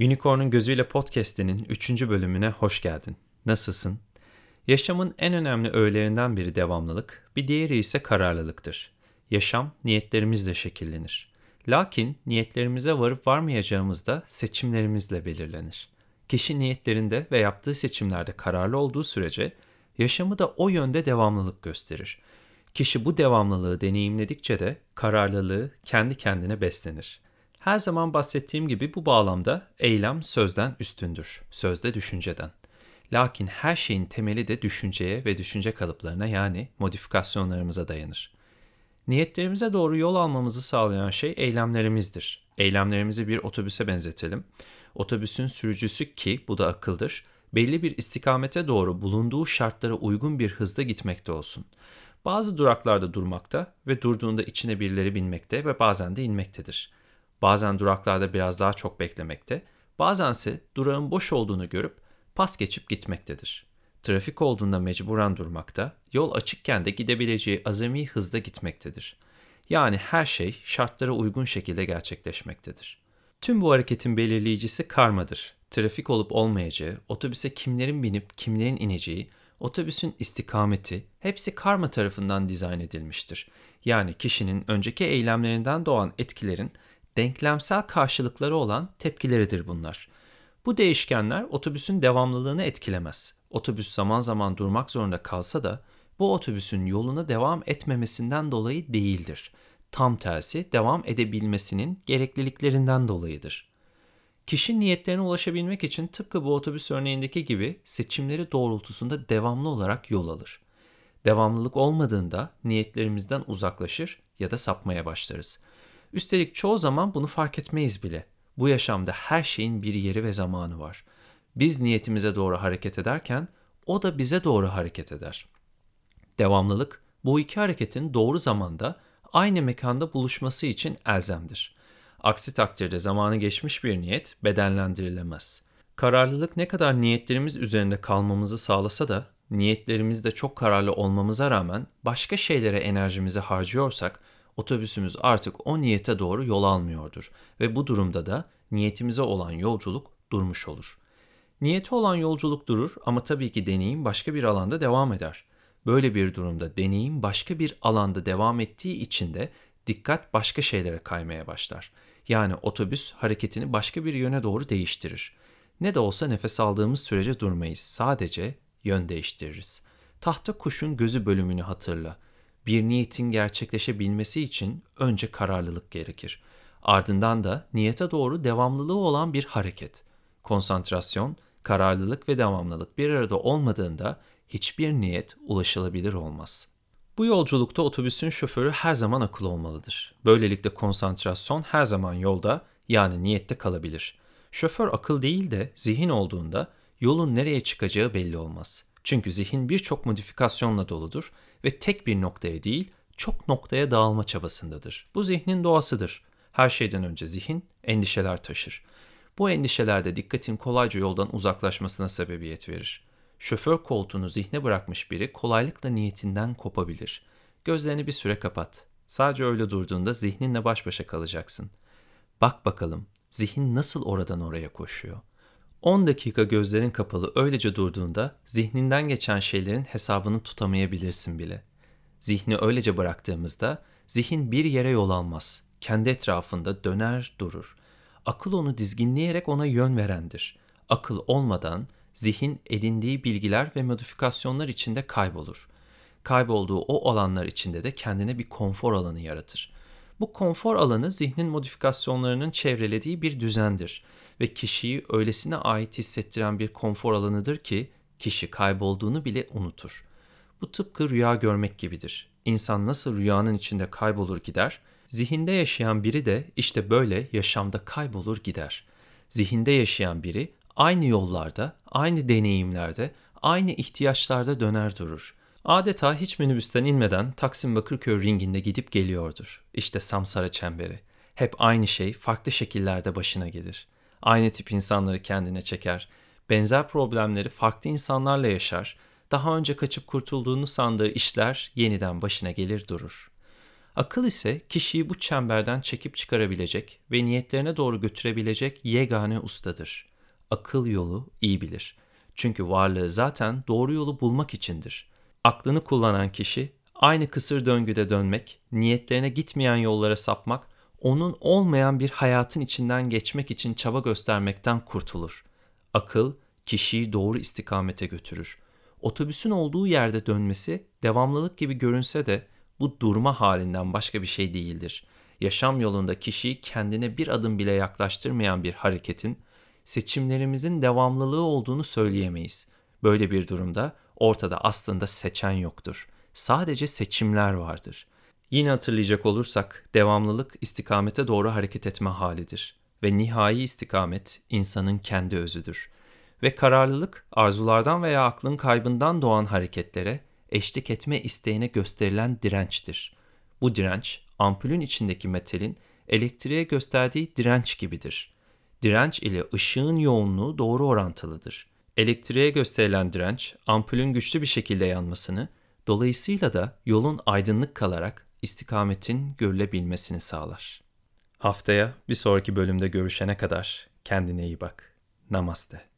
Unicorn'un Gözüyle Podcast'inin 3. bölümüne hoş geldin. Nasılsın? Yaşamın en önemli öğelerinden biri devamlılık, bir diğeri ise kararlılıktır. Yaşam niyetlerimizle şekillenir. Lakin niyetlerimize varıp varmayacağımız da seçimlerimizle belirlenir. Kişi niyetlerinde ve yaptığı seçimlerde kararlı olduğu sürece yaşamı da o yönde devamlılık gösterir. Kişi bu devamlılığı deneyimledikçe de kararlılığı kendi kendine beslenir. Her zaman bahsettiğim gibi bu bağlamda eylem sözden üstündür, sözde düşünceden. Lakin her şeyin temeli de düşünceye ve düşünce kalıplarına yani modifikasyonlarımıza dayanır. Niyetlerimize doğru yol almamızı sağlayan şey eylemlerimizdir. Eylemlerimizi bir otobüse benzetelim. Otobüsün sürücüsü ki bu da akıldır, belli bir istikamete doğru bulunduğu şartlara uygun bir hızda gitmekte olsun. Bazı duraklarda durmakta ve durduğunda içine birileri binmekte ve bazen de inmektedir. Bazen duraklarda biraz daha çok beklemekte, bazense durağın boş olduğunu görüp pas geçip gitmektedir. Trafik olduğunda mecburen durmakta, yol açıkken de gidebileceği azami hızda gitmektedir. Yani her şey şartlara uygun şekilde gerçekleşmektedir. Tüm bu hareketin belirleyicisi karmadır. Trafik olup olmayacağı, otobüse kimlerin binip kimlerin ineceği, otobüsün istikameti hepsi karma tarafından dizayn edilmiştir. Yani kişinin önceki eylemlerinden doğan etkilerin denklemsel karşılıkları olan tepkileridir bunlar. Bu değişkenler otobüsün devamlılığını etkilemez. Otobüs zaman zaman durmak zorunda kalsa da bu otobüsün yoluna devam etmemesinden dolayı değildir. Tam tersi devam edebilmesinin gerekliliklerinden dolayıdır. Kişi niyetlerine ulaşabilmek için tıpkı bu otobüs örneğindeki gibi seçimleri doğrultusunda devamlı olarak yol alır. Devamlılık olmadığında niyetlerimizden uzaklaşır ya da sapmaya başlarız. Üstelik çoğu zaman bunu fark etmeyiz bile. Bu yaşamda her şeyin bir yeri ve zamanı var. Biz niyetimize doğru hareket ederken o da bize doğru hareket eder. Devamlılık bu iki hareketin doğru zamanda aynı mekanda buluşması için elzemdir. Aksi takdirde zamanı geçmiş bir niyet bedenlendirilemez. Kararlılık ne kadar niyetlerimiz üzerinde kalmamızı sağlasa da niyetlerimizde çok kararlı olmamıza rağmen başka şeylere enerjimizi harcıyorsak otobüsümüz artık o niyete doğru yol almıyordur ve bu durumda da niyetimize olan yolculuk durmuş olur. Niyeti olan yolculuk durur ama tabii ki deneyim başka bir alanda devam eder. Böyle bir durumda deneyim başka bir alanda devam ettiği için de dikkat başka şeylere kaymaya başlar. Yani otobüs hareketini başka bir yöne doğru değiştirir. Ne de olsa nefes aldığımız sürece durmayız. Sadece yön değiştiririz. Tahta kuşun gözü bölümünü hatırla. Bir niyetin gerçekleşebilmesi için önce kararlılık gerekir. Ardından da niyete doğru devamlılığı olan bir hareket. Konsantrasyon, kararlılık ve devamlılık bir arada olmadığında hiçbir niyet ulaşılabilir olmaz. Bu yolculukta otobüsün şoförü her zaman akıl olmalıdır. Böylelikle konsantrasyon her zaman yolda yani niyette kalabilir. Şoför akıl değil de zihin olduğunda yolun nereye çıkacağı belli olmaz. Çünkü zihin birçok modifikasyonla doludur ve tek bir noktaya değil çok noktaya dağılma çabasındadır. Bu zihnin doğasıdır. Her şeyden önce zihin endişeler taşır. Bu endişeler de dikkatin kolayca yoldan uzaklaşmasına sebebiyet verir. Şoför koltuğunu zihne bırakmış biri kolaylıkla niyetinden kopabilir. Gözlerini bir süre kapat. Sadece öyle durduğunda zihninle baş başa kalacaksın. Bak bakalım zihin nasıl oradan oraya koşuyor. 10 dakika gözlerin kapalı öylece durduğunda zihninden geçen şeylerin hesabını tutamayabilirsin bile. Zihni öylece bıraktığımızda zihin bir yere yol almaz. Kendi etrafında döner durur. Akıl onu dizginleyerek ona yön verendir. Akıl olmadan zihin edindiği bilgiler ve modifikasyonlar içinde kaybolur. Kaybolduğu o alanlar içinde de kendine bir konfor alanı yaratır. Bu konfor alanı zihnin modifikasyonlarının çevrelediği bir düzendir ve kişiyi öylesine ait hissettiren bir konfor alanıdır ki kişi kaybolduğunu bile unutur. Bu tıpkı rüya görmek gibidir. İnsan nasıl rüyanın içinde kaybolur gider, zihinde yaşayan biri de işte böyle yaşamda kaybolur gider. Zihinde yaşayan biri aynı yollarda, aynı deneyimlerde, aynı ihtiyaçlarda döner durur. Adeta hiç minibüsten inmeden Taksim Bakırköy ringinde gidip geliyordur. İşte Samsara çemberi. Hep aynı şey farklı şekillerde başına gelir. Aynı tip insanları kendine çeker. Benzer problemleri farklı insanlarla yaşar. Daha önce kaçıp kurtulduğunu sandığı işler yeniden başına gelir durur. Akıl ise kişiyi bu çemberden çekip çıkarabilecek ve niyetlerine doğru götürebilecek yegane ustadır. Akıl yolu iyi bilir. Çünkü varlığı zaten doğru yolu bulmak içindir. Aklını kullanan kişi aynı kısır döngüde dönmek, niyetlerine gitmeyen yollara sapmak, onun olmayan bir hayatın içinden geçmek için çaba göstermekten kurtulur. Akıl kişiyi doğru istikamete götürür. Otobüsün olduğu yerde dönmesi devamlılık gibi görünse de bu durma halinden başka bir şey değildir. Yaşam yolunda kişiyi kendine bir adım bile yaklaştırmayan bir hareketin seçimlerimizin devamlılığı olduğunu söyleyemeyiz. Böyle bir durumda ortada aslında seçen yoktur. Sadece seçimler vardır. Yine hatırlayacak olursak devamlılık istikamete doğru hareket etme halidir ve nihai istikamet insanın kendi özüdür. Ve kararlılık arzulardan veya aklın kaybından doğan hareketlere eşlik etme isteğine gösterilen dirençtir. Bu direnç ampulün içindeki metalin elektriğe gösterdiği direnç gibidir. Direnç ile ışığın yoğunluğu doğru orantılıdır. Elektriğe gösterilen direnç ampulün güçlü bir şekilde yanmasını, dolayısıyla da yolun aydınlık kalarak istikametin görülebilmesini sağlar. Haftaya bir sonraki bölümde görüşene kadar kendine iyi bak. Namaste.